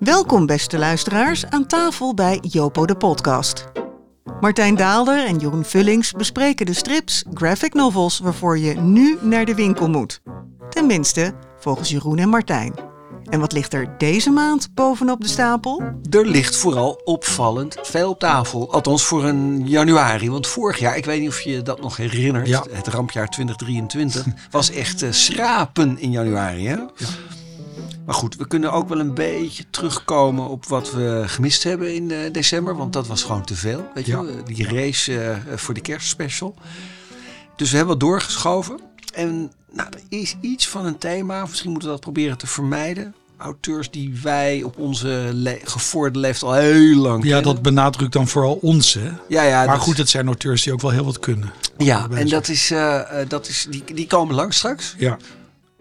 Welkom beste luisteraars aan tafel bij Jopo de podcast. Martijn Daalder en Jeroen Vullings bespreken de strips, graphic novels waarvoor je nu naar de winkel moet. Tenminste, volgens Jeroen en Martijn. En wat ligt er deze maand bovenop de stapel? Er ligt vooral opvallend veel op tafel. Althans voor een januari. Want vorig jaar, ik weet niet of je dat nog herinnert, Ja. het rampjaar 2023, was echt eh, schrapen in januari. Hè? Maar goed, we kunnen ook wel een beetje terugkomen op wat we gemist hebben in eh, december. Want dat was gewoon te veel. Weet je Ja. Die race eh, voor de kerstspecial. Dus we hebben wat doorgeschoven. En nou, er is iets van een thema. Misschien moeten we dat proberen te vermijden. Auteurs die wij op onze le gevorderde leeftijd al heel lang Ja, kennen. dat benadrukt dan vooral ons. Hè? Ja, ja, maar dat- goed, het zijn auteurs die ook wel heel wat kunnen. Ja, en dat is, eh, dat is, die, die komen lang straks. Ja.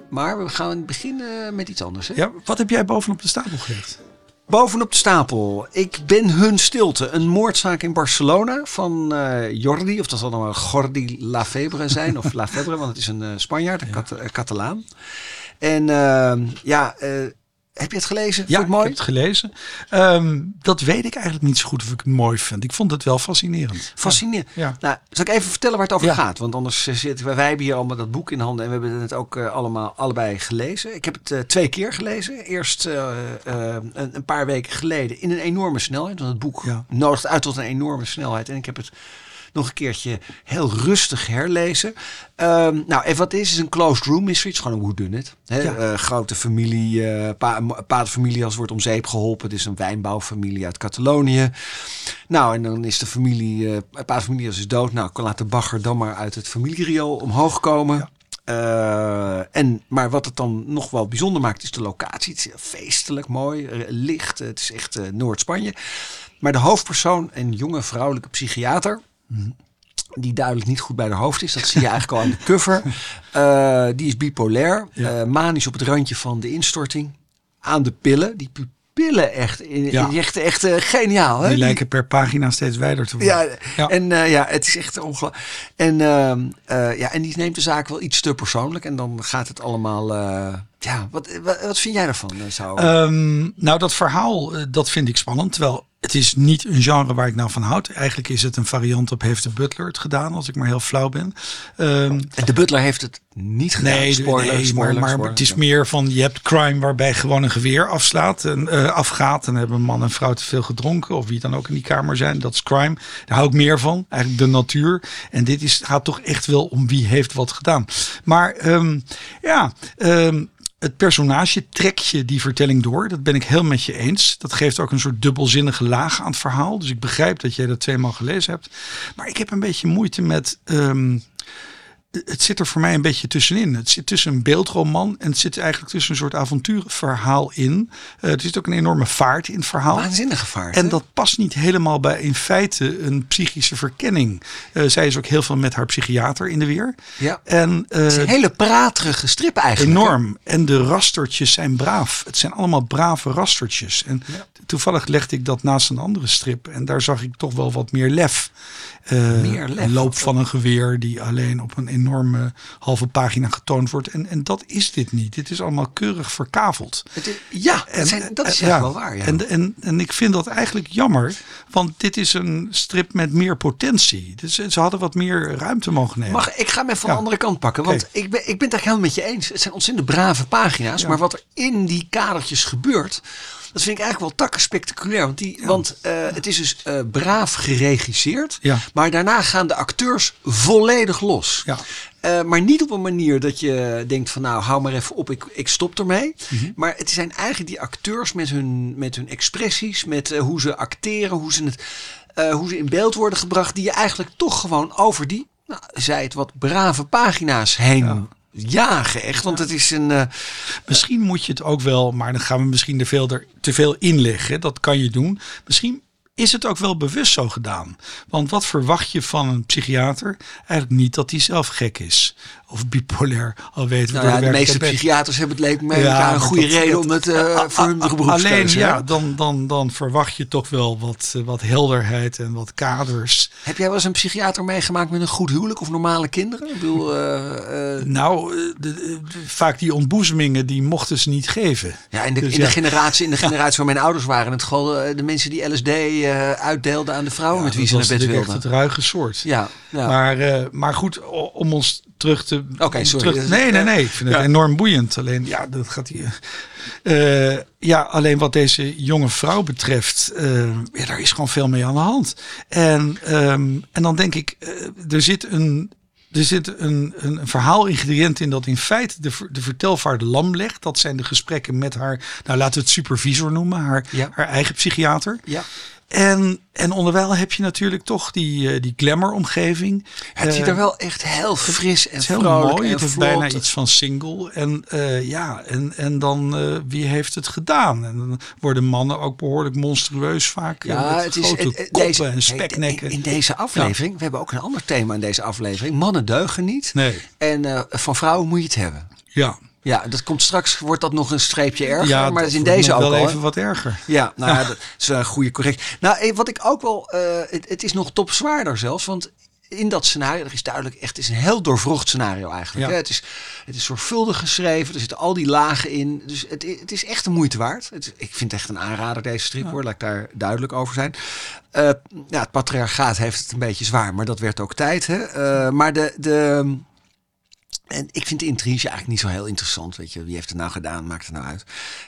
Maar we gaan beginnen met iets anders. Hè? ja, wat heb jij bovenop de stapel gelegd? Bovenop de stapel. Ik ben hun stilte. Een moordzaak in Barcelona van eh, Jordi. Of dat zal dan wel Jordi Lafebre zijn. of Lafebre, want het is een eh, Spanjaard, een Cat- eh, Catalaan. En ja, heb je het gelezen? Ja, het mooi? ik heb het gelezen. Ehm, dat weet ik eigenlijk niet zo goed of ik het mooi vind. Ik vond het wel fascinerend. Fascinerend. Ja. Nou, zal ik even vertellen waar het over Ja. gaat? Want anders eh, zitten wij, wij hebben hier allemaal dat boek in handen en we hebben het ook eh, allemaal allebei gelezen. Ik heb het eh, twee keer gelezen. Eerst een, een paar weken geleden in een enorme snelheid. Want het boek Ja. nodigt uit tot een enorme snelheid. En ik heb het nog een keertje heel rustig herlezen. Ehm, nou, en wat is, is een closed room mystery. Het is gewoon een whodunit. Hè? Ja. Eh, grote familie, eh pa, paterfamilie als wordt om zeep geholpen. Het is een wijnbouwfamilie uit Catalonië. Nou, en dan is de familie, eh paterfamilie is dood. Nou, kan laat de bagger dan maar uit het familieriool omhoog komen. En, maar wat het dan nog wel bijzonder maakt, is de locatie. Het is heel feestelijk mooi, licht. Het is echt Noord-Spanje. Maar de hoofdpersoon, een jonge vrouwelijke psychiater, die duidelijk niet goed bij de hoofd is. Dat zie je eigenlijk al aan de cover. Eh, die is bipolair, Ja. eh, manisch op het randje van de instorting. Aan de pillen. Die pupillen echt, in, Ja. echt, echt eh, geniaal. Hè? Die lijken per pagina steeds wijder te worden. Ja, Ja. en eh, ja, het is echt ongelooflijk. En, ehm, eh, ja, en die neemt de zaak wel iets te persoonlijk. En dan gaat het allemaal... ja, wat, wat, vind jij daarvan? eh? Ehm, nou, dat verhaal, eh, dat vind ik spannend. Terwijl het is niet een genre waar ik nou van houd. Eigenlijk is het een variant op Heeft de Butler het gedaan, als ik maar heel flauw ben. Ehm, En de butler heeft het niet gedaan. Nee, spoiler, nee, spoiler, maar, maar spoiler. het is meer van je hebt crime waarbij gewoon een geweer afslaat en eh, afgaat. En hebben man en vrouw te veel gedronken of wie dan ook in die kamer zijn. Dat is crime. Daar hou ik meer van. Eigenlijk de natuur. En dit is, gaat toch echt wel om wie heeft wat gedaan. Maar ehm, ja, het personage trekt je die vertelling door. Dat ben ik heel met je eens. Dat geeft ook een soort dubbelzinnige laag aan het verhaal. Dus ik begrijp dat jij dat tweemaal gelezen hebt. Maar ik heb een beetje moeite met. ehm, het zit er voor mij een beetje tussenin. Het zit tussen een beeldroman en het zit eigenlijk tussen een soort avonturenverhaal in. Eh, er zit ook een enorme vaart in het verhaal. Waanzinnige vaart. En hè? dat past niet helemaal bij in feite een psychische verkenning. Eh, zij is ook heel veel met haar psychiater in de weer. Ja. En eh, Het is een hele praterige strip eigenlijk. hè? enorm. En de rastertjes zijn braaf. Het zijn allemaal brave rastertjes. En toevallig legde ik dat naast een andere strip. En daar zag ik toch wel wat meer lef. Eh, Meer lef. Een loop van een geweer die alleen op een enorme halve pagina getoond wordt. En, en dat is dit niet. Dit is allemaal keurig verkaveld. Het is- ja, dat, zijn, dat is eh, echt wel waar. Ja. En, en, en ik vind dat eigenlijk jammer, want dit is een strip met meer potentie. Dus ze hadden wat meer ruimte mogen nemen. Mag, ik ga hem even van Ja. de andere kant pakken. Want ik, ben, ik ben het eigenlijk helemaal met je eens. Het zijn ontzettend brave pagina's. Maar wat er in die kadertjes gebeurt... Dat vind ik eigenlijk wel takken spectaculair. Want, die, want eh, het is dus eh, braaf geregisseerd. Ja. Maar daarna gaan de acteurs volledig los. Ja. Eh, maar niet op een manier dat je denkt van nou hou maar even op, ik, ik stop ermee. Mhm. Maar het zijn eigenlijk die acteurs met hun, met hun expressies, met hoe ze acteren, hoe ze, het, hoe ze in beeld worden gebracht. Die je eigenlijk toch gewoon over die, nou, zij het wat brave pagina's heen jagen. Echt, want het is een... eh, Misschien moet je het ook wel, maar dan gaan we misschien er veel, er, te veel inleggen. Dat kan je doen. Misschien is het ook wel bewust zo gedaan. Want wat verwacht je van een psychiater? Eigenlijk niet dat hij zelf gek is. Of bipolair, al weten we Nou ja, de meeste psychiaters hebben het leek me Ja, een goede dat- reden dat- om het eh, voor hun Alleen, beroepskeuze. ja, hè? dan, dan, dan verwacht je toch wel wat, eh, wat helderheid en wat kaders. Heb jij wel eens een psychiater meegemaakt met een goed huwelijk of normale kinderen? Ik bedoel, eh, Nou, de, de- vaak die ontboezemingen, die mochten ze niet geven. ja, in de, Dus in de generatie, in de generatie waar mijn ouders waren, het eh, de mensen die LSD uitdeelden aan de vrouwen met wie ze naar bed wilden. het ruige soort. Ja, ja. Maar, maar goed, om ons terug te. Oké, sorry. terug- nee, nee, nee. Ik vind het enorm boeiend. Alleen, ja, dat gaat hier. Eh, ja, alleen wat deze jonge vrouw betreft, eh, ja, daar is gewoon veel mee aan de hand. En, ehm, en dan denk ik, eh, er zit een. Er zit een, een, een verhaalingrediënt in dat in feite de, de vertelvaarde lam legt. Dat zijn de gesprekken met haar, nou laten we het supervisor noemen, haar, Ja. haar eigen psychiater. ja. En, en onderwijl heb je natuurlijk toch die, eh, die glamour-omgeving. Het ziet Eh, er wel echt heel fris en het heel mooi. en Het heeft bijna iets van single. En eh, ja, en, en dan wie heeft het gedaan? En dan worden mannen ook behoorlijk monstrueus vaak. Ja, het is grote het- het- koppen deze, en speknekken. In, deze aflevering, we hebben ook een ander thema in deze aflevering. Mannen deugen niet. nee, En van vrouwen moet je het hebben. ja. Ja, dat komt straks, wordt dat nog een streepje erger. ja, maar dat is in deze ook wel al. even wat erger. Ja, nou ja, dat is een goede correctie. Nou, eh, wat ik ook wel, eh, het, het is nog topzwaarder zelfs, want in dat scenario, er is duidelijk echt, het is een heel doorvrocht scenario eigenlijk. Ja. Hè? Het, is, het is zorgvuldig geschreven, er zitten al die lagen in. Dus het, het is echt de moeite waard. Het, ik vind het echt een aanrader deze strip hoor, laat ik daar duidelijk over zijn. Eh, ja, het patriarchaat heeft het een beetje zwaar, maar dat werd ook tijd. Hè? Maar de... de en ik vind de intrige eigenlijk niet zo heel interessant. Weet je, wie heeft het nou gedaan? Maakt het nou uit?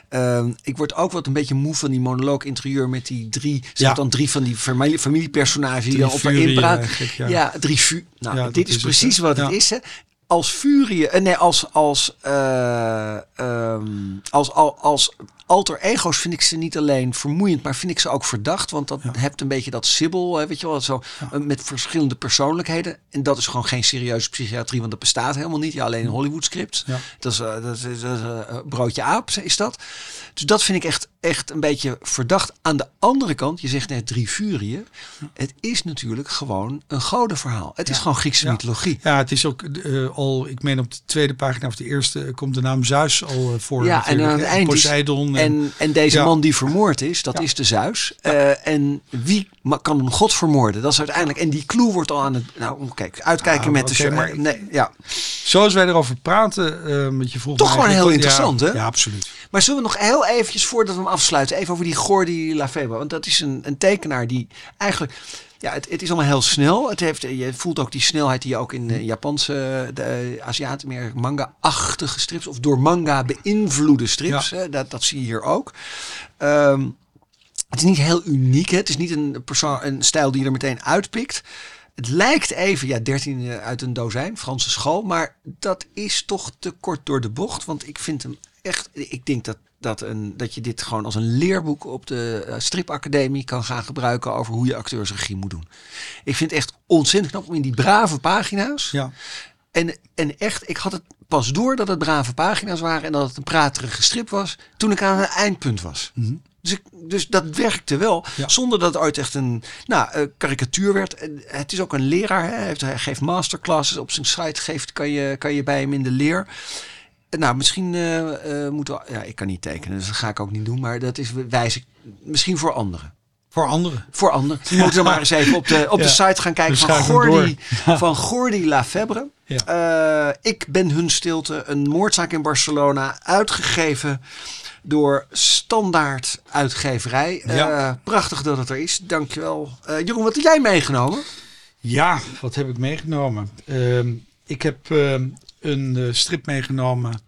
Ehm, ik word ook wat een beetje moe van die monoloog interieur met die drie. Ja. dan drie van die familie, familiepersonages die dan op haar inpraat. eigenlijk, ja. Ja. drie vu. Nou, Ja, dit is, precies wat het is. Hè. Als furie, eh, nee, als als eh, ehm, als, als, als alter ego's vind ik ze niet alleen vermoeiend, maar vind ik ze ook verdacht, want dat Ja. hebt een beetje dat sibbel, hè, weet je wel, zo eh, met verschillende persoonlijkheden. En dat is gewoon geen serieuze psychiatrie, want dat bestaat helemaal niet. Ja, alleen een Hollywood script. Ja. Dat is, dat is, dat is, eh, broodje aap, is dat. Dus dat vind ik echt, echt een beetje verdacht. Aan de andere kant, je zegt net drie furieën. Het is natuurlijk gewoon een godenverhaal. Het is gewoon Griekse Ja. mythologie. Ja, het is ook eh, al, ik meen op de tweede pagina of de eerste eh, komt de naam Zeus al eh, voor. Ja, en aan het eind is- Poseidon. En, en deze Ja. man die vermoord is, dat is de Zeus. En wie kan een god vermoorden? Dat is uiteindelijk. En die clue wordt al aan het. Nou, kijk, uitkijken Ah, met de. maar- nee, ja. Zoals wij erover praten, met je vroeg Toch gewoon heel interessant, ja, hè? Ja, absoluut. Maar zullen we nog heel eventjes, voordat we hem afsluiten, even over die Gordy Lafebvre. Want dat is een, een tekenaar die eigenlijk... Ja, het, het is allemaal heel snel. Het heeft, je voelt ook die snelheid die je ook in de Japanse, de Aziaten meer manga-achtige strips... of door manga beïnvloede strips. Ja. Hè, dat, dat zie je hier ook. Ehm, het is niet heel uniek. Hè? Het is niet een, persoon, een stijl die je er meteen uitpikt. Het lijkt even, ja, 13 uit een dozijn, Franse school. Maar dat is toch te kort door de bocht. Want ik vind hem echt, ik denk dat, dat, een, dat je dit gewoon als een leerboek op de eh, stripacademie kan gaan gebruiken over hoe je acteursregie moet doen. Ik vind het echt ontzettend knap om in die brave pagina's. Ja. En, en echt, ik had het pas door dat het brave pagina's waren en dat het een praterige strip was, toen ik aan het eindpunt was. Dus, ik, dus dat werkte wel, Ja. zonder dat het ooit echt een nou, eh, karikatuur werd. Het is ook een leraar, hè. Hij, heeft, hij geeft masterclasses op zijn site, geeft, kan, je, kan je bij hem in de leer. Nou, misschien eh, moeten we, ja, ik kan niet tekenen, dus dat ga ik ook niet doen, maar dat is wijs ik misschien voor anderen. Voor anderen. Voor anderen. Moeten maar eens even op de, op de Ja. site gaan kijken Dus van Gordy, van Gordy Lafebvre. Ja. Eh, ik ben hun stilte, een moordzaak in Barcelona, uitgegeven door Standaard Uitgeverij. Ja. Eh, prachtig dat het er is. Dankjewel. Eh Jeroen, wat heb jij meegenomen? Ja, wat heb ik meegenomen? Ehm, ik heb ehm, een eh, strip meegenomen.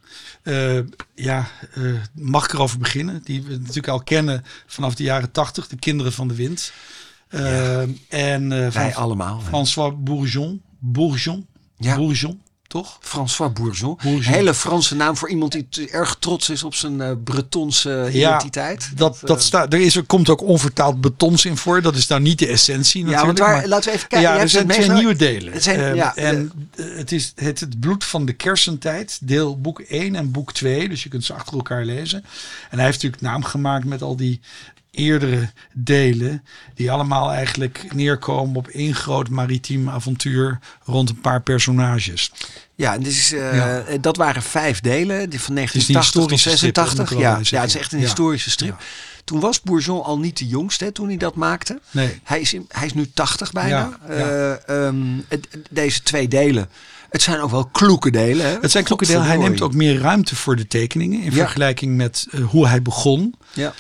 Eh, ja, eh, mag ik erover beginnen? Die we natuurlijk al kennen vanaf de jaren tachtig. De Kinderen van de Wind. En Wij van allemaal. François Bourgeon. Bourgeon? Ja. Bourgeon, toch? François Bourgeon. Bourgeon. Hele Franse naam voor iemand die erg trots is op zijn eh, Bretonse identiteit. Dat, eh, dat staat, er, is, er komt ook onvertaald betons in voor. Dat is nou niet de essentie ja, natuurlijk. want waar, maar- laten we even kijken. ja, er zijn twee nieuwe delen. Het zijn- ja, en eh, het is het, het bloed van de kersentijd, deel boek 1 en boek 2. Dus je kunt ze achter elkaar lezen. En hij heeft natuurlijk naam gemaakt met al die eerdere delen. Die allemaal eigenlijk neerkomen op één groot maritiem avontuur rond een paar personages. Ja, Ja. dat waren vijf delen, die van is een 1980 tot historische strip, 86. moet ik wel ja, ja, het is echt een Ja. historische strip. Toen was Bourgeon al niet de jongste hè, toen hij dat maakte. Nee. Hij is, in, hij is nu 80 bijna. Eh, ehm, het- deze twee delen, het zijn ook wel kloeke delen. Hè? Het zijn klokke delen. Hij neemt ook meer ruimte voor de tekeningen in vergelijking met hoe hij begon. Ja.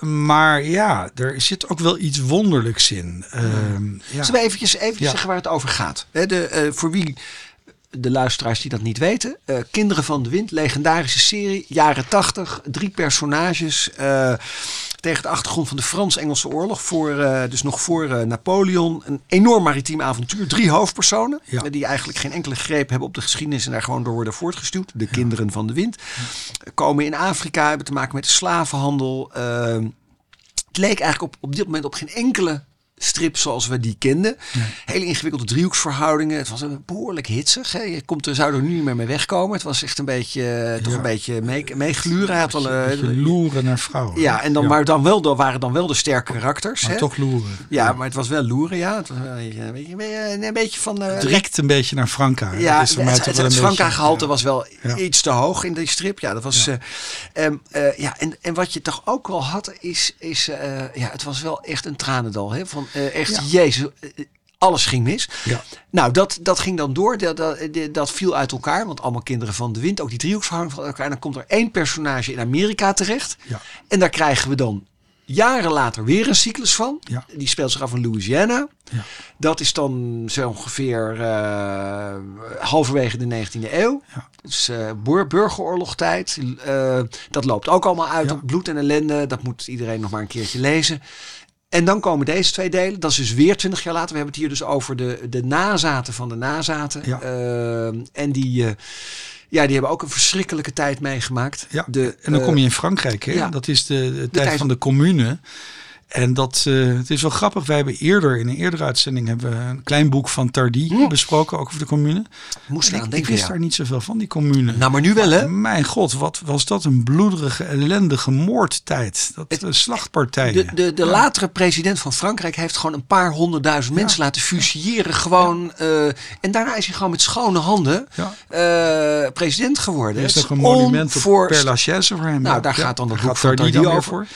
Maar ja, er zit ook wel iets wonderlijks in. Ehm, ja. Zullen we eventjes, eventjes Ja. zeggen waar het over gaat? De, eh, voor wie de luisteraars die dat niet weten. eh, Kinderen van de Wind, legendarische serie, jaren 80. Drie personages eh, tegen de achtergrond van de Frans-Engelse oorlog. Voor, eh, dus nog voor eh, Napoleon. Een enorm maritiem avontuur. Drie hoofdpersonen Ja. eh, die eigenlijk geen enkele greep hebben op de geschiedenis en daar gewoon door worden voortgestuwd. De Kinderen van de Wind. Komen in Afrika, hebben te maken met de slavenhandel. eh, het leek eigenlijk op, op dit moment op geen enkele strip zoals we die kenden. Hele ingewikkelde driehoeksverhoudingen. Het was een behoorlijk hitsig. Hè. Je komt er, zou er nu niet meer mee wegkomen. Het was echt een beetje, eh, toch Ja. een beetje mee- meegluren. Hij had al, eh, Beetje loeren naar vrouwen. ja, en dan, maar dan wel, dan waren dan wel de sterke karakters. Maar hè. toch loeren. Ja, maar het was wel loeren, ja. Het was een beetje, een beetje, een van... eh, Direct een beetje naar Franka. ja, Dat is voor mij het, een Franka-gehalte was wel Ja. iets te hoog in die strip. Ja, dat was. Ja. eh, ehm, eh, ja, en, en wat je toch ook wel had, is. is eh, ja, het was wel echt een tranendal. Hè? Van eh, echt, Ja. jezus. eh, alles ging mis. Ja. Nou, dat, dat ging dan door. Dat, dat, dat viel uit elkaar. Want allemaal kinderen van de wind. Ook die driehoeksverhouding van elkaar. En dan komt er één personage in Amerika terecht. Ja. En daar krijgen we dan jaren later weer een cyclus van. Ja. Die speelt zich af in Louisiana. Ja. Dat is dan zo ongeveer eh, halverwege de 19e eeuw. Ja. Dus eh, burgeroorlogtijd. Eh, dat loopt ook allemaal uit op bloed en ellende. Dat moet iedereen nog maar een keertje lezen. En dan komen deze twee delen. Dat is dus weer twintig jaar later. We hebben het hier dus over de, de nazaten van de nazaten. Ja. Eh, en die, eh, ja, die hebben ook een verschrikkelijke tijd meegemaakt. Ja, De, en dan eh, kom je in Frankrijk. Hè? ja. Dat is de, de, tijd tijd- van de commune. En dat, eh, het is wel grappig. Wij hebben eerder, in een eerdere uitzending, hebben we een klein boek van Tardy Hm. besproken, ook over de commune. moest ik, ik wist ja. daar niet zoveel van, die commune. Nou, maar nu wel, hè? Mijn god, wat was dat een bloederige, ellendige moordtijd. Dat Het- eh, slachtpartijen. De, de, de Ja. latere president van Frankrijk heeft gewoon een paar honderdduizend mensen laten fusilleren. Gewoon, eh, en daarna is hij gewoon met schone handen president geworden. Er is Het nog een monument onvoorst- Père Lachaise voor hem. Nou, daar gaat dan dat daar boek gaat van Tardy weer over.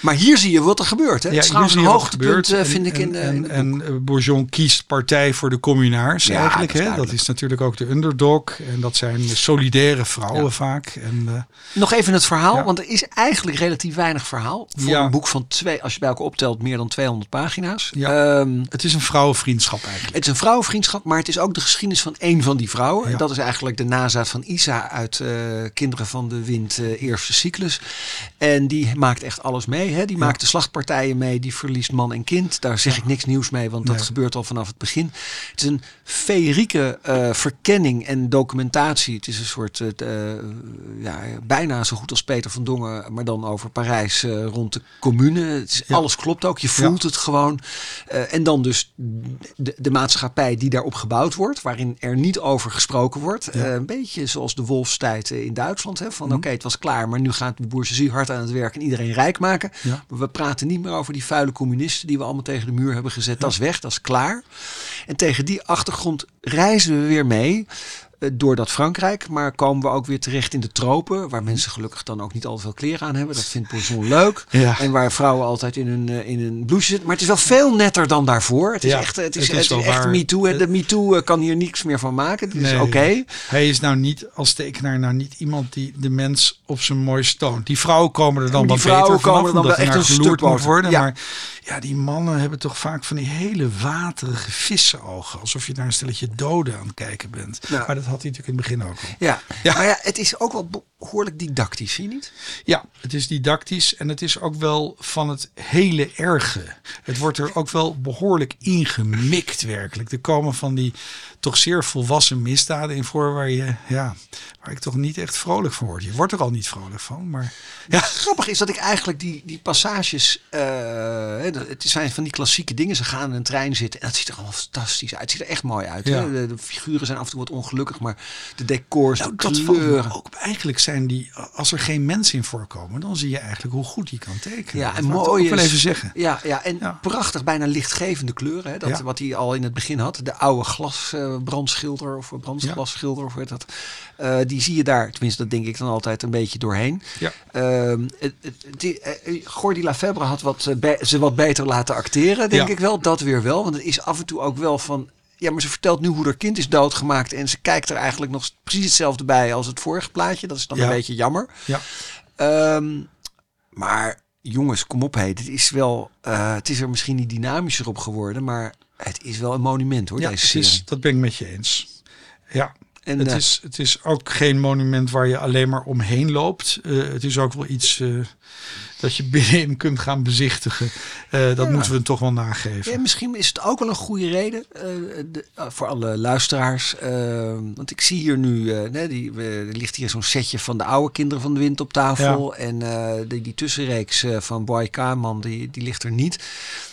Maar hier zie je wat er gebeurt. Hè? Ja, het is trouwens een hoogtepunt, gebeurt. eh, vind En- ik. in, en, eh, en, en Bourgeon kiest partij voor de communaars Ja, eigenlijk. dat is hè? dat is natuurlijk ook de underdog. En dat zijn solidaire vrouwen Ja. vaak. En, eh, Nog even het verhaal, want er is eigenlijk relatief weinig verhaal. Voor Ja. een boek van twee, als je bij elkaar optelt, meer dan 200 pagina's. Ja. Ehm, het is een vrouwenvriendschap eigenlijk. Het is een vrouwenvriendschap, maar het is ook de geschiedenis van één van die vrouwen. Ja. Dat is eigenlijk de nazaat van Isa uit eh, Kinderen van de Wind, eh, eerste cyclus. En die maakt echt alles mee. Hè? Die Ja. maakt de slachtpartijen mee, die verliest man en kind. Daar zeg ik niks nieuws mee, want dat gebeurt al vanaf het begin. Het is een feerieke eh, verkenning en documentatie. Het is een soort, eh, eh, ja, bijna zo goed als Peter van Dongen, maar dan over Parijs rond de commune. Het is, Ja. Alles klopt ook, je voelt het gewoon. En dan dus de, de maatschappij die daarop gebouwd wordt, waarin er niet over gesproken wordt. Een beetje zoals de wolfstijd in Duitsland. Hè? Van Mhm. oké, het was klaar, maar nu gaat de bourgeoisie hard aan het werk en iedereen rijk maken. Ja. Maar we praten niet meer over die vuile communisten die we allemaal tegen de muur hebben gezet. Dat is weg, dat is klaar. En tegen die achtergrond reizen we weer mee. Eh, Door dat Frankrijk, maar komen we ook weer terecht in de tropen, waar mensen gelukkig dan ook niet al veel kleren aan hebben. Dat vindt Bourgeon leuk. Ja. En waar vrouwen altijd in hun, eh, in hun blouse zitten. Maar het is wel veel netter dan daarvoor. Het is Ja, echt, het is, het het is is wel echt. MeToo. hè. De MeToo eh, kan hier niks meer van maken. Het is oké. Hij is nou niet als tekenaar nou niet iemand die de mens op zijn mooist toont. Die vrouwen komen er dan vrouwen beter vanaf, komen er dan wel echt een geloerd moet worden. Ja. Maar ja, die mannen hebben toch vaak van die hele waterige vissenogen. Alsof je naar een stelletje doden aan het kijken bent. Maar dat had hij natuurlijk in het begin ook al. Ja. Ja. maar ja, het is ook wel behoorlijk didactisch, vind je niet? Ja, het is didactisch en het is ook wel van het hele erge. Het wordt er ook wel behoorlijk ingemikt werkelijk. Er komen van die toch zeer volwassen misdaden in voor waar je, ja, waar ik toch niet echt vrolijk van word. Je wordt er al niet vrolijk van, maar ja, Grappig is dat ik eigenlijk die, die passages, eh, dat- het zijn van die klassieke dingen. Ze gaan in een trein zitten en dat ziet er allemaal fantastisch uit. Het ziet er echt mooi uit. Ja. De, de figuren zijn af en toe wat ongelukkig. Maar de decors, Nou, de dat kleuren. ook. Eigenlijk zijn die, als er geen mensen in voorkomen, dan zie je eigenlijk hoe goed die kan tekenen. Ja, Dat en mooi is- even zeggen. Ja, ja en Ja. prachtig, bijna lichtgevende kleuren. Hè? Dat, Ja. Wat hij al in het begin had. De oude glasbrandschilder of brandglasschilder of heet dat. Eh, die zie je daar, tenminste dat denk ik dan altijd een beetje doorheen. Ja. Ehm, het, het, die, eh, Gordy Lafebvre had wat, eh, ze wat beter laten acteren, denk Ja. ik wel. Dat weer wel, want het is af en toe ook wel van... Ja, maar ze vertelt nu hoe haar kind is doodgemaakt. En ze kijkt er eigenlijk nog precies hetzelfde bij als het vorige plaatje. Dat is dan Ja. een beetje jammer. Ja. Ehm, maar jongens, kom op. Hey, dit is wel, eh, het is er misschien niet dynamischer op geworden. Maar het is wel een monument hoor, Ja, deze het serie. is, dat ben ik met je eens. Ja, en, het, eh, is, het is ook geen monument waar je alleen maar omheen loopt. Eh, het is ook wel iets eh, dat je binnenin kunt gaan bezichtigen. Eh, dat Ja. moeten we hem toch wel nageven. Ja, misschien is het ook wel een goede reden eh, de- eh, voor alle luisteraars. want ik zie hier nu, nee, die, er ligt hier zo'n setje van de oude Kinderen van de Wind op tafel. En die, die tussenreeks van Boy Kaman, die, die ligt er niet.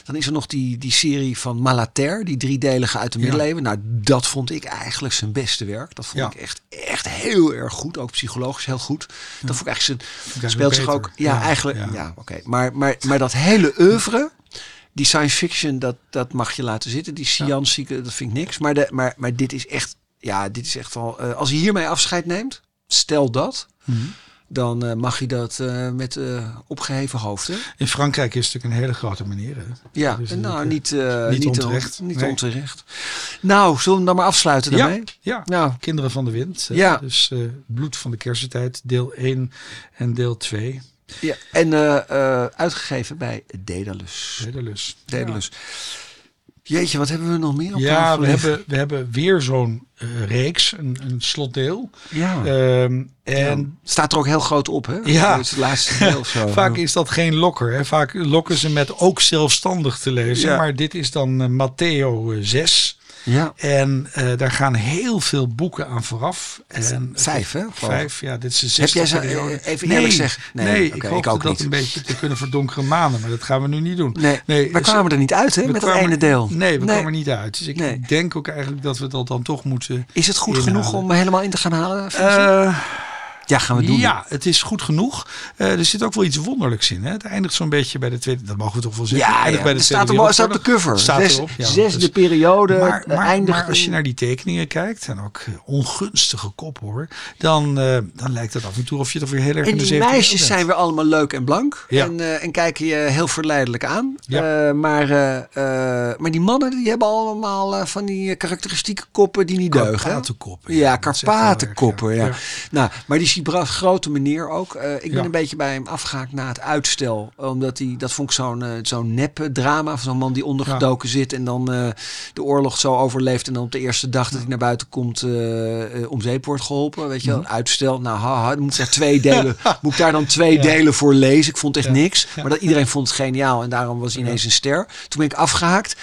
Dan is er nog die, die serie van Malater, die driedelige uit de middeleeuwen. Nou, dat vond ik eigenlijk zijn beste werk. Dat vond Ja. ik echt, echt heel erg goed. Ook psychologisch heel goed. Dat vond ik eigenlijk zijn, speelt zich ook... Ja, Ja, eigenlijk... Ja, oké. Maar, maar, maar dat hele oeuvre die science fiction, dat, dat mag je laten zitten. Die science, dat vind ik niks. Maar, de, maar, maar dit is echt, ja, dit is echt al. eh, als hij hiermee afscheid neemt, stel dat, Mhm. dan eh, mag je dat eh, met eh, opgeheven hoofd. Hè? In Frankrijk is het natuurlijk een hele grote meneer. Hè? Ja, Dus nou, niet, niet niet onterecht. Niet Nee. onterecht. Nou, zullen we dan maar afsluiten Ja, daarmee? ja. Nou, Kinderen van de Wind. Ja. Dus Bloed van de Kersentijd, deel 1 en deel 2. Ja. En eh, eh, uitgegeven bij Dedalus. Dedalus. Dedalus. Jeetje, wat hebben we nog meer op Ja, tafel we hebben, we hebben weer zo'n eh, reeks, een, een slotdeel. Ja. Ehm, en en staat er ook heel groot op, hè? Ja. Het laatste deel zo. Vaak is dat geen lokker. Hè? Vaak lokken ze met ook zelfstandig te lezen. Ja. Maar dit is dan Matteo eh, 6. Ja. En eh, daar gaan heel veel boeken aan vooraf. En, Vijf, hè? Vijf, ja. Dit is de Heb zesde jij ze, periode. eh, even eerlijk zeggen? Nee, Nee, ik ook dat niet. een beetje te kunnen verdonkeren maanden. Maar dat gaan we nu niet doen. Nee, Nee, we is- kwamen er niet uit, hè, met kwamen- ene deel. Nee, we Nee. kwamen er niet uit. Dus ik Nee. denk ook eigenlijk dat we dat dan toch moeten... Is het goed genoeg om helemaal in te gaan halen? Ja, gaan we doen. Ja, het is goed genoeg. Eh, er zit ook wel iets wonderlijks in. Hè? Het eindigt zo'n beetje bij de tweede. Dat mogen we toch wel zeggen. Ja, Eindigt ja. bij de Het Tweede staat, op, staat op de cover. Staat Zes- erop, ja. Zesde Dus- periode. Maar, maar, eindigt maar als je naar die tekeningen kijkt, en ook eh, ongunstige kop hoor, dan, eh, dan lijkt het af en toe of je toch weer heel erg En in de die 17e eeuw meisjes zijn weer allemaal leuk en blank. Ja. En, eh, en kijken je heel verleidelijk aan. Ja. Eh, maar, eh, eh, maar die mannen die hebben allemaal van die karakteristieke koppen die niet deugen. Karpatenkoppen. Ja, Karpatenkoppen. ja. Nou, maar die Sibra, grote meneer ook. Eh, ik ben Ja. een beetje bij hem afgehaakt na het uitstel. Omdat hij, dat vond ik zo'n eh, zo'n nep drama. Van zo'n man die ondergedoken zit en dan eh, de oorlog zo overleeft. En dan op de eerste dag dat hij naar buiten komt om zeep wordt geholpen. Weet je wel, Mhm. uitstel. Nou, haha, dan moet ik daar twee delen. moet ik daar dan twee delen voor lezen? Ik vond echt niks. Maar dat iedereen vond het geniaal. En daarom was hij ineens een ster. Toen ben ik afgehaakt.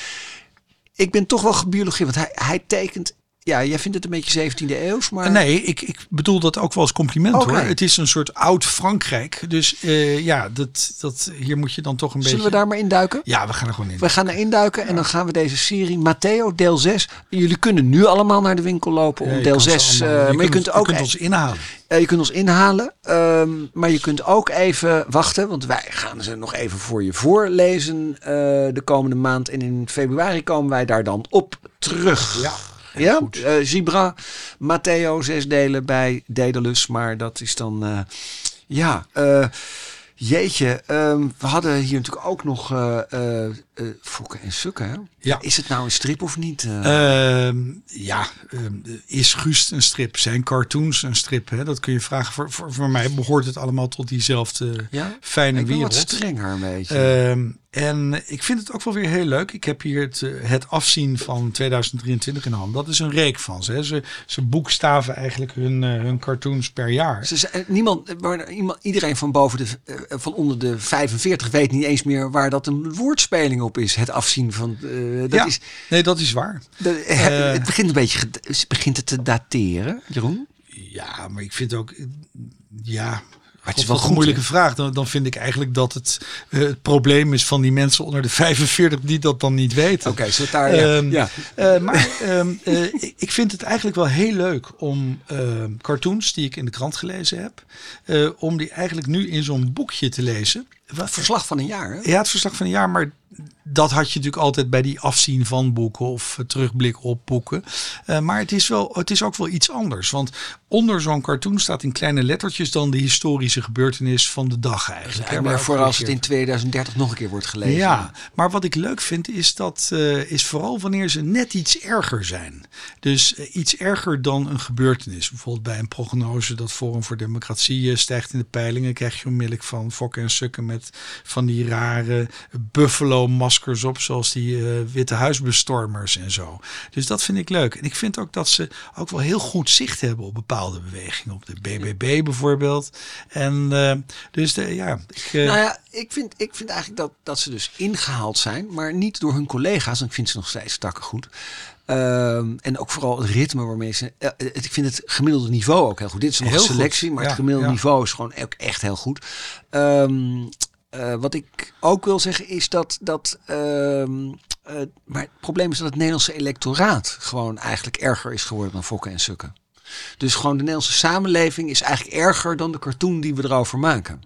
Ik ben toch wel gebiologeerd. Want hij, hij tekent... Ja, jij vindt het een beetje 17e eeuws, maar... Nee, ik, ik bedoel dat ook wel als compliment hoor. Het is een soort oud Frankrijk. Dus eh, ja, dat, dat, hier moet je dan toch een Zullen beetje... we daar maar induiken? Ja, we gaan er gewoon in. We gaan er induiken en dan gaan we deze serie Matteo deel 6. Jullie kunnen nu allemaal naar de winkel lopen om Ja, je deel kan ze 6. allemaal- eh, maar je kunt, ook je kunt ons inhalen. eh, je kunt ons inhalen. ehm, maar je kunt ook even wachten, want wij gaan ze nog even voor je voorlezen eh, de komende maand. En in februari komen wij daar dan op terug. Ja. Ja, goed. Zibra, Matteo, zes delen bij Daedalus. Maar dat is dan, eh, ja, eh, jeetje. ehm, we hadden hier natuurlijk ook nog eh, Fokken en Sukken. hè? Ja. Is het nou een strip of niet? eh? Ehm, ja, ehm, is Gust een strip? Zijn cartoons een strip? Hè? Dat kun je vragen. Voor, voor, voor mij behoort het allemaal tot diezelfde ja? fijne Ik ben wat wereld. strenger een beetje. Ehm, en ik vind het ook wel weer heel leuk. Ik heb hier het, eh, het afzien van 2023 in hand. Dat is een reek van ze. Hè. Ze, ze boekstaven eigenlijk hun, hun cartoons per jaar. Ze zei- niemand, maar iemand, iedereen van boven de, van onder de 45 weet niet eens meer waar dat een woordspeling op is. Het afzien van. eh, dat ja, is, nee, dat is waar. Eh. het begint een beetje. begint het te dateren, Jeroen. Ja, maar ik vind ook, ja, het is wel een moeilijke vraag. Dan, dan vind ik eigenlijk dat het eh, het probleem is van die mensen onder de 45 die dat dan niet weten. Oké, zo daar. Ja. Ehm, ja. Eh, maar ehm, eh, ik- vind het eigenlijk wel heel leuk om ehm, cartoons die ik in de krant gelezen heb, om die eigenlijk nu in zo'n boekje te lezen. Wat, Verslag van een jaar. Hè? ja, het verslag van een jaar, maar dat had je natuurlijk altijd bij die afzien van boeken of eh, terugblik op boeken. Eh, maar het is, wel, het is ook wel iets anders. Want onder zo'n cartoon staat in kleine lettertjes dan de historische gebeurtenis van de dag eigenlijk. En waar voor als het in gecorrigeerd 2030 nog een keer wordt gelezen. ja, maar wat ik leuk vind is dat eh, is vooral wanneer ze net iets erger zijn. Dus iets erger dan een gebeurtenis. Bijvoorbeeld bij een prognose dat Forum voor Democratie stijgt in de peilingen, krijg je onmiddellijk van Fokken en Sukken met van die rare buffalo maskers op, zoals die eh, witte huisbestormers en zo. Dus dat vind ik leuk. En ik vind ook dat ze ook wel heel goed zicht hebben op bepaalde bewegingen, op de BBB bijvoorbeeld. En eh, dus de, ja, ik, eh, Nou ja, ik vind, ik vind eigenlijk dat, dat ze dus ingehaald zijn, maar niet door hun collega's. En ik vind ze nog steeds takken goed. Ehm, en ook vooral het ritme waarmee ze. ik vind het gemiddelde niveau ook heel goed. Dit is nog Heel een goed. selectie, maar Ja, het gemiddelde ja. niveau is gewoon ook echt heel goed. Ehm, eh, wat ik ook wil zeggen is dat. dat ehm, eh, maar het probleem is dat het Nederlandse electoraat gewoon eigenlijk erger is geworden dan Fokken en Sukken. Dus gewoon de Nederlandse samenleving is eigenlijk erger dan de cartoon die we erover maken.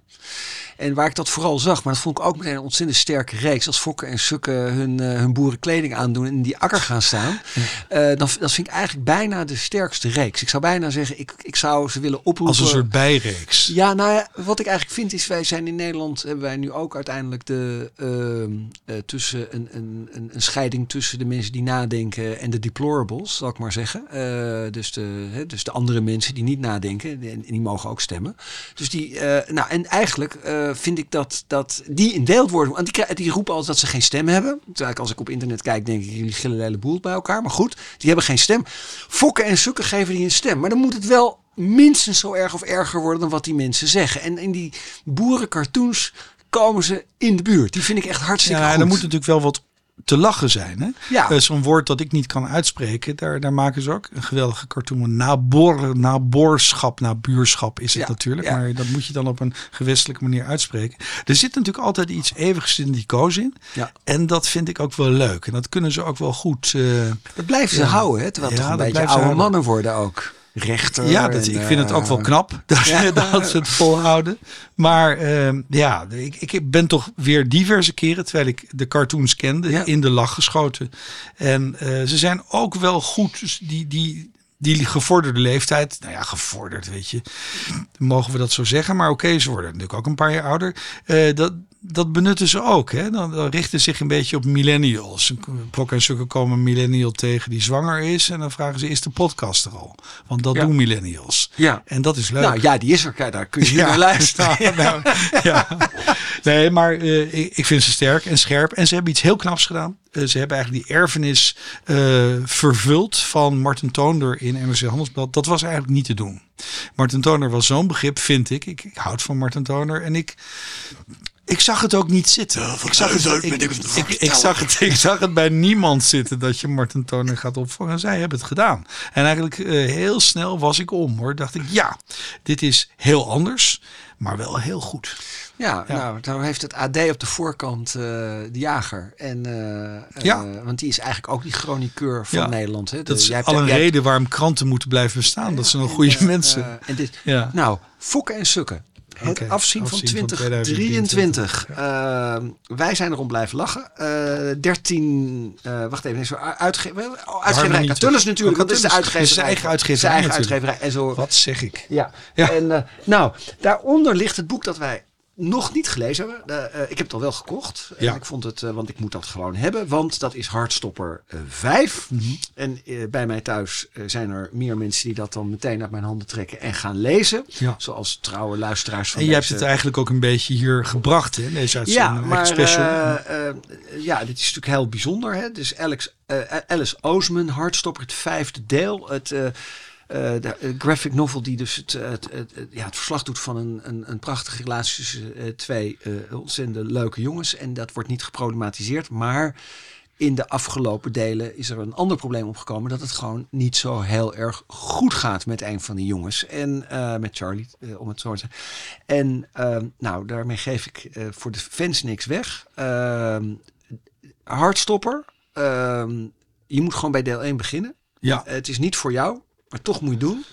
En waar ik dat vooral zag, maar dat vond ik ook meteen een ontzettend sterke reeks. Als Fokken en Sukken hun, eh, hun boerenkleding aandoen en in die akker gaan staan. eh, dan, dat vind ik eigenlijk bijna de sterkste reeks. Ik zou bijna zeggen, ik, ik zou ze willen oproepen. als een soort bijreeks. Ja, nou ja, wat ik eigenlijk vind is, wij zijn in Nederland, hebben wij nu ook uiteindelijk de, eh, tussen een, een, een, een scheiding tussen de mensen die nadenken en de deplorables, zal ik maar zeggen. Dus, de, hè, dus de andere mensen die niet nadenken, die, die mogen ook stemmen. Dus die, nou en eigenlijk eh, vind ik dat, dat die in deeld worden, want die, die roepen als dat ze geen stem hebben. Terwijl ik als ik op internet kijk, denk ik, jullie gillen hele boel bij elkaar. Maar goed, die hebben geen stem. Fokken en sukken geven die een stem. Maar dan moet het wel minstens zo erg of erger worden dan wat die mensen zeggen. En in die boerencartoons komen ze in de buurt. Die vind ik echt hartstikke Ja, goed. en er moet natuurlijk wel wat te lachen zijn. Hè? Ja. Eh, Zo'n woord dat ik niet kan uitspreken, daar, daar maken ze ook een geweldige cartoon. Nabor, naborschap, nabuurschap is het Ja, natuurlijk. ja. Maar dat moet je dan op een gewestelijke manier uitspreken. Er zit natuurlijk altijd iets eeuwig syndicoos in. Ja. En dat vind ik ook wel leuk. En dat kunnen ze ook wel goed. eh, Dat blijven ze houden, hè? terwijl het toch een beetje oude houden. mannen worden ook. Rechter. Ja, dat, en, ik vind het ook wel eh, knap dat, ja. dat ze het volhouden. Maar ehm, ja, ik, ik ben toch weer diverse keren, terwijl ik de cartoons kende, Ja. in de lach geschoten. En eh, ze zijn ook wel goed, dus die, die, die gevorderde leeftijd. Nou ja, gevorderd, weet je. Mogen we dat zo zeggen? Maar oké, ze worden natuurlijk ook een paar jaar ouder. Eh, dat, dat benutten ze ook. Hè? Dan, dan richten ze zich een beetje op millennials. Pok en Sukker komen een millennial tegen die zwanger is. En dan vragen ze, is de podcast er al? Want dat Ja. doen millennials. Ja. En dat is leuk. Nou ja, die is er. Kijk, daar kun je naar luisteren. Ja, nou, ja. Nee, maar eh, ik, ik vind ze sterk en scherp. En ze hebben iets heel knaps gedaan. Eh, ze hebben eigenlijk die erfenis eh, vervuld van Martin Toonder in NRC Handelsblad. Dat was eigenlijk niet te doen. Martin Toonder was zo'n begrip, vind ik. ik. Ik houd van Martin Toonder. En ik, ik zag het ook niet zitten. ik, zag het, ik, ik, ik zag het, ik zag het bij niemand zitten dat je Martin Toner gaat opvangen. En zij hebben het gedaan. En eigenlijk eh, heel snel was ik om hoor. Dacht ik, ja, dit is heel anders, maar wel heel goed. Ja, Ja. nou, daar heeft het AD op de voorkant eh, de jager. En, eh, Ja. eh, want die is eigenlijk ook die chroniqueur van Ja. Nederland. Hè. De- Dat is jij hebt- al een jij hebt- reden waarom kranten moeten blijven bestaan. dat ze nog goede mensen. en dit. Nou, fokken en sukken. Het afzien van afzien van 2023. Eh, wij zijn erom blijven lachen. Eh 13, eh, wacht even, nee, oh, uitgeverij Catullus natuurlijk, want dit is de uitgeverij. Zijn eigen uitgeverij Zijn eigen uitgeverij. En zo, Wat zeg ik? ja. Ja. En nou, daaronder ligt het boek dat wij nog niet gelezen hebben. Eh, eh, ik heb het al wel gekocht. Ja. En ik vond het, eh, want ik moet dat gewoon hebben. Want dat is Hardstopper eh 5. Mhm. En bij mij thuis zijn er meer mensen die dat dan meteen uit mijn handen trekken en gaan lezen. Ja. Zoals trouwe luisteraars van En jij hebt het eigenlijk ook een beetje hier gebracht, hè? Deze ja, uitzending. maar echt special. ja, dit is natuurlijk heel bijzonder. Hè? Dus Alex, Alice Oosman, Hardstopper, het vijfde deel. Het de eh, graphic novel die dus het, eh, het, het, ja, het verslag doet van een, een, een prachtige relatie tussen eh, twee eh, ontzettend leuke jongens. En dat wordt niet geproblematiseerd, maar in de afgelopen delen is er een ander probleem opgekomen. Dat het gewoon niet zo heel erg goed gaat met een van die jongens. En eh, met Charlie, eh, om het zo te zeggen. En ehm, nou, daarmee geef ik eh, voor de fans niks weg. Ehm hardstopper. Ehm, je moet gewoon bij deel 1 beginnen. Ja, het is niet voor jou, maar toch moet je doen.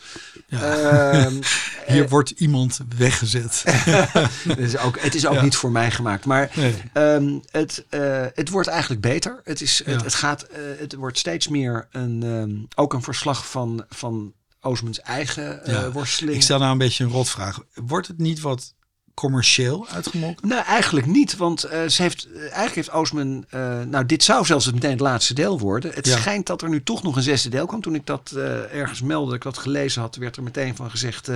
ja. Ehm, hier wordt iemand weggezet. het is ook, het is ook Ja. niet voor mij gemaakt. Maar Nee. Ehm, het, eh, het wordt eigenlijk beter. Het, is, het, Ja. het, gaat, eh, het wordt steeds meer een, ehm, ook een verslag van, van Oosmans eigen eh, worsteling. Ik stel nou een beetje een rotvraag. Wordt het niet wat commercieel uitgemolken? Nou, eigenlijk niet, want eh, ze heeft, eh, eigenlijk heeft Oosman, eh, nou dit zou zelfs het meteen het laatste deel worden. Het Ja. schijnt dat er nu toch nog een zesde deel kwam. Toen ik dat ergens meldde, dat ik dat gelezen had, werd er meteen van gezegd...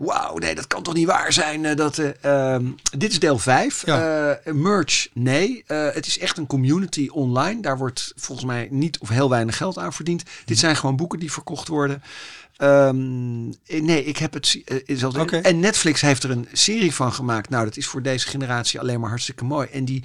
Wauw, nee, dat kan toch niet waar zijn. dat, eh, ehm, dit is deel 5. Ja. merch, nee. Het is echt een community online. Daar wordt volgens mij niet of heel weinig geld aan verdiend. Mhm. Dit zijn gewoon boeken die verkocht worden. Ehm, eh, nee, ik heb het. eh. En Netflix heeft er een serie van gemaakt. Nou, dat is voor deze generatie alleen maar hartstikke mooi. En die,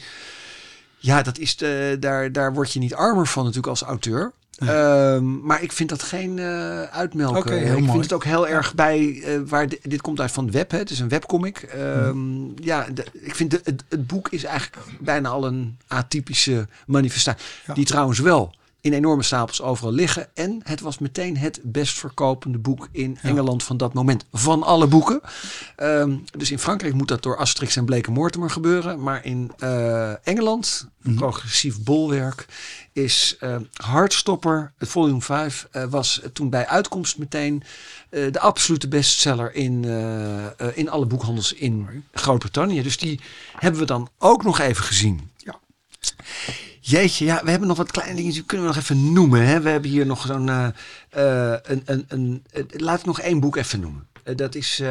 ja, dat is de, daar, daar word je niet armer van natuurlijk als auteur. Ehm, maar ik vind dat geen eh uitmelken. Ik mooi. vind het ook heel erg bij waar di- dit komt uit van het web. Hè. Het is een webcomic. Ehm, Ja, de- ik vind de- het, het boek is eigenlijk bijna al een atypische manifestatie. Ja. Die trouwens wel in enorme stapels overal liggen. En het was meteen het best verkopende boek in Ja. Engeland van dat moment. Van alle boeken. Ehm, dus in Frankrijk moet dat door Asterix en Blake Mortimer gebeuren. Maar in eh, Engeland, Mhm. progressief bolwerk, is eh Hardstopper, het volume 5, eh, was toen bij uitkomst meteen de absolute bestseller in, in alle boekhandels in Groot-Brittannië. Dus die hebben we dan ook nog even gezien. Ja. Jeetje, ja, we hebben nog wat kleine dingen die kunnen we nog even noemen. Hè? We hebben hier nog zo'n. eh, eh, een, een, een, eh, laat ik nog één boek even noemen. Dat is.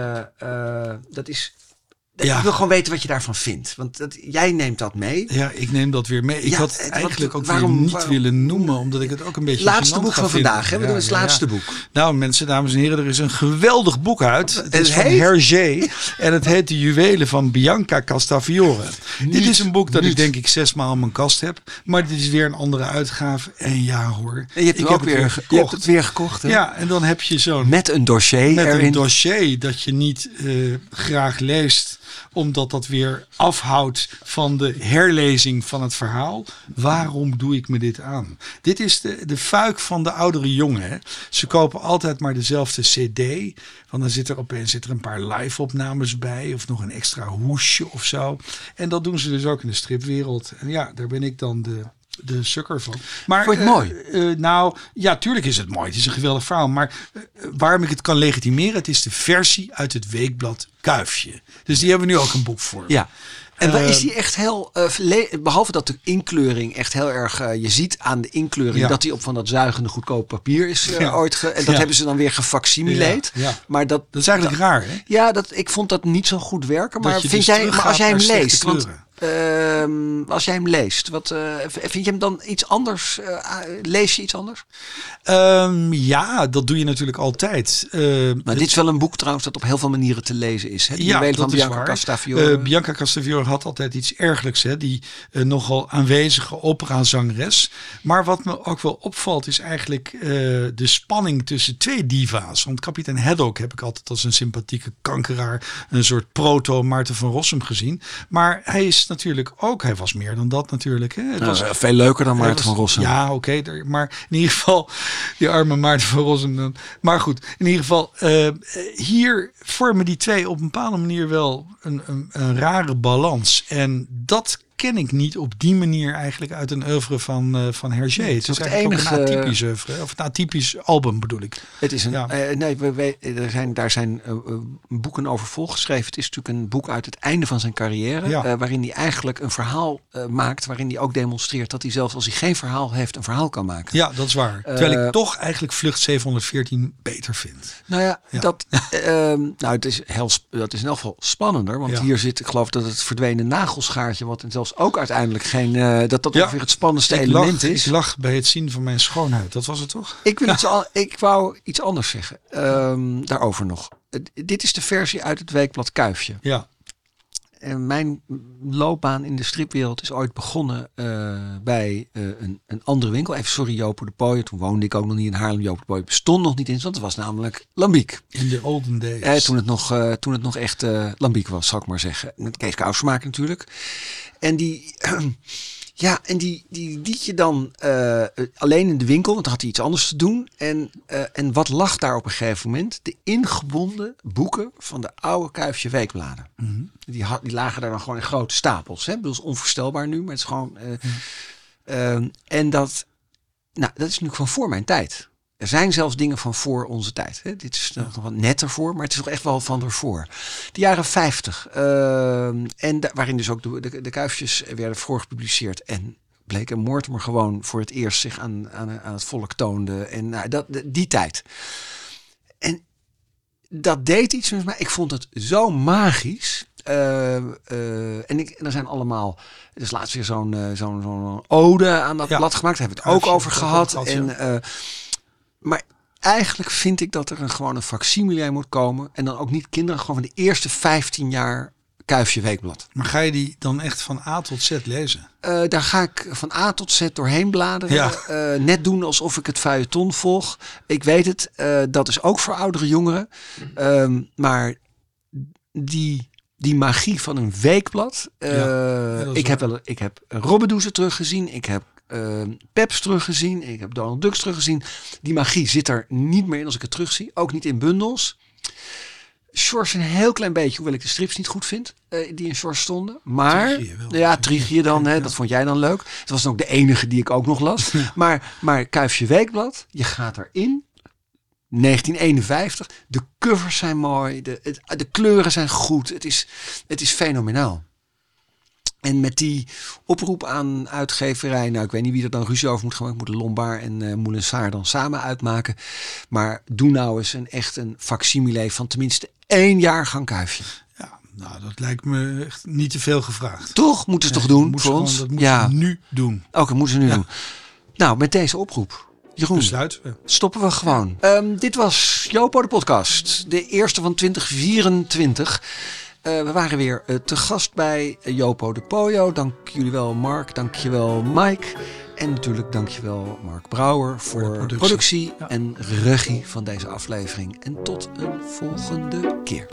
dat is Ja. Ik wil gewoon weten wat je daarvan vindt. Want dat, jij neemt dat mee. Ja, ik neem dat weer mee. Ik Ja, had wat- eigenlijk ook waarom- weer niet waarom- willen noemen, omdat ik het ook een beetje Laatste boek van vinden. vandaag. Hè? We doen het laatste boek. Nou, mensen, dames en heren, er is een geweldig boek uit. Het Het is van? Hergé en het heet De Juwelen van Bianca Castafiore. dit is een boek dat ik denk ik zesmaal in mijn kast heb. Maar dit is weer een andere uitgave. En ja hoor, En je hebt ik heb het weer, gekocht. je hebt het weer gekocht. Hè? Ja, en dan heb je zo'n Met een dossier met erin. een dossier dat je niet eh, graag leest, omdat dat weer afhoudt van de herlezing van het verhaal. Waarom doe ik me dit aan? Dit is de, de fuik van de oudere jongen. Hè? Ze kopen altijd maar dezelfde CD. Want dan zit er opeens zit er een paar live-opnames bij, of nog een extra hoesje of zo. En dat doen ze dus ook in de stripwereld. En ja, daar ben ik dan de. De sukker van. Maar, Vond je het eh, mooi? eh, nou, ja, tuurlijk is het mooi. Het is een geweldig verhaal. Maar eh, waarom ik het kan legitimeren, het is de versie uit het weekblad Kuifje. Dus die hebben we nu ook een boek voor. Ja. En dan is die echt heel, eh, behalve dat de inkleuring echt heel erg, je ziet aan de inkleuring Ja. dat die op van dat zuigende goedkoop papier is Ja. ooit. Ge- en dat Ja. hebben ze dan weer gefacsimileerd. Maar dat, Dat is eigenlijk raar, hè? ja, dat, ik vond dat niet zo goed werken. Maar, vind dus jij, maar als jij hem leest, want ehm, als jij hem leest, wat, eh, vind je hem dan iets anders? eh, lees je iets anders? Ehm, ja, dat doe je natuurlijk altijd. Eh, Maar dit is wel een boek trouwens dat op heel veel manieren te lezen is. Hè? Ja, dat van is Bianca waar. Castafiore. Eh, Bianca Castafiore had altijd iets ergelijks. Hè? Die nogal aanwezige operazangeres. Maar wat me ook wel opvalt is eigenlijk de spanning tussen twee diva's. Want kapitein Haddock heb ik altijd als een sympathieke kankeraar. Een soort proto Maarten van Rossum gezien. Maar hij is natuurlijk ook, hij was meer dan dat natuurlijk. Hè? Het was veel leuker dan Maarten was- van Rossum. Ja, oké. maar in ieder geval, die arme Maarten van Rossum. dan. Maar goed, in ieder geval, eh, hier vormen die twee op een bepaalde manier wel een, een, een rare balans. En dat ken ik niet op die manier eigenlijk uit een oeuvre van, eh van Hergé. het is het ook een enige- atypisch oeuvre. Of een atypisch album bedoel ik. Het is een. Ja. eh, nee, we, we- er zijn, daar zijn eh, eh, boeken over volgeschreven. Het is natuurlijk een boek uit het einde van zijn carrière. Ja. eh, waarin hij eigenlijk een verhaal eh, maakt. Waarin hij ook demonstreert dat hij zelfs als hij geen verhaal heeft, een verhaal kan maken. Ja, dat is waar. Terwijl Eh, ik toch eigenlijk Vlucht 714 beter vind. Nou ja, Ja. Dat, ehm, nou, het is heel, dat is in elk geval spannender. Want hier zit, ik geloof dat het verdwenen nagelschaartje. Wat en zelfs ook uiteindelijk geen. eh, dat dat Ja. ongeveer het spannendste element lag, is. ik lag bij het zien van mijn schoonheid. Dat was het toch? Ik, wil iets al, ik wou iets anders zeggen. Ehm, daarover nog. Dit is de versie uit het weekblad Kuifje. Ja. En mijn loopbaan in de stripwereld is ooit begonnen eh, bij eh, een, een andere winkel. Even sorry, Jopo de Pooijen. Toen woonde ik ook nog niet in Haarlem. Jopo de bestond nog niet eens, want het was namelijk Lambiek. In de olden days. Eh, toen, het nog, toen het nog echt Lambiek was, zal ik maar zeggen. Met Kees Kousersmaker natuurlijk. En die... Ja, en die, die liet je dan eh, alleen in de winkel, want dan had hij iets anders te doen. En, eh, en wat lag daar op een gegeven moment? De ingebonden boeken van de oude Kuifje Weekbladen. Mhm. Die, had, die lagen daar dan gewoon in grote stapels. Hè? Ik bedoel, het is onvoorstelbaar nu, maar het is gewoon... eh, ehm, en dat, nou, dat is natuurlijk van voor mijn tijd. Er zijn zelfs dingen van voor onze tijd. Hè? Dit is nog wat netter voor, maar het is toch echt wel van ervoor. De jaren 50. ehm, en da- waarin dus ook de, de, de kuifjes werden voor gepubliceerd. En bleek een Mortimer gewoon voor het eerst zich aan, aan, aan het volk toonde. En nou, dat, die tijd. En dat deed iets met mij. Ik vond het zo magisch. Eh, en, ik, en er zijn allemaal. Er is laatst weer zo'n eh, zo'n zo'n ode aan dat Ja. blad gemaakt. Daar hebben we het ook over gehad. En, eh, maar eigenlijk vind ik dat er een, gewoon een facsimile moet komen. En dan ook niet kinderen, gewoon van de eerste 15 jaar Kuifje Weekblad. Maar ga je die dan echt van A tot Z lezen? Eh, daar ga ik van A tot Z doorheen bladeren. Ja. Eh, net doen alsof ik het feuilleton volg. Ik weet het, eh, dat is ook voor oudere jongeren. Ehm, maar die, die magie van een weekblad. Ja, ik, heb wel, ik heb Robbedoezen teruggezien. Ik heb eh, Peps teruggezien. Ik heb Donald Ducks teruggezien. Die magie zit er niet meer in als ik het terugzie. Ook niet in bundels. Shorts een heel klein beetje, hoewel ik de strips niet goed vind, eh, die in Shorts stonden. Maar, wel. ja, Trigië dan, hè, dat vond jij dan leuk. Het was dan ook de enige die ik ook nog las. Maar, maar Kuifje Weekblad, je gaat erin. 1951, de covers zijn mooi, de, het- de kleuren zijn goed, het is, het is fenomenaal. En met die oproep aan uitgeverij, nou ik weet niet wie er dan ruzie over moet gaan, ik moet Lombard en eh Moulinsart dan samen uitmaken. Maar doe nou eens een echt een facsimile van tenminste één jaargang Kuifje. Ja, nou, dat lijkt me echt niet te veel gevraagd. Toch? Moeten ze toch doen voor ons? gewoon- Dat moet ja, ze nu doen. oké, moeten ze nu Ja. doen. Nou, met deze oproep. Jeroen, we. stoppen we gewoon. Ehm, dit was Jopo de podcast. De eerste van 2024. Eh, we waren weer eh, te gast bij Jopo de Poyo. Dank jullie wel Mark, dank je wel Mike. En natuurlijk dank je wel Mark Brouwer voor, de productie, productie. Ja. en regie van deze aflevering. En tot een volgende keer.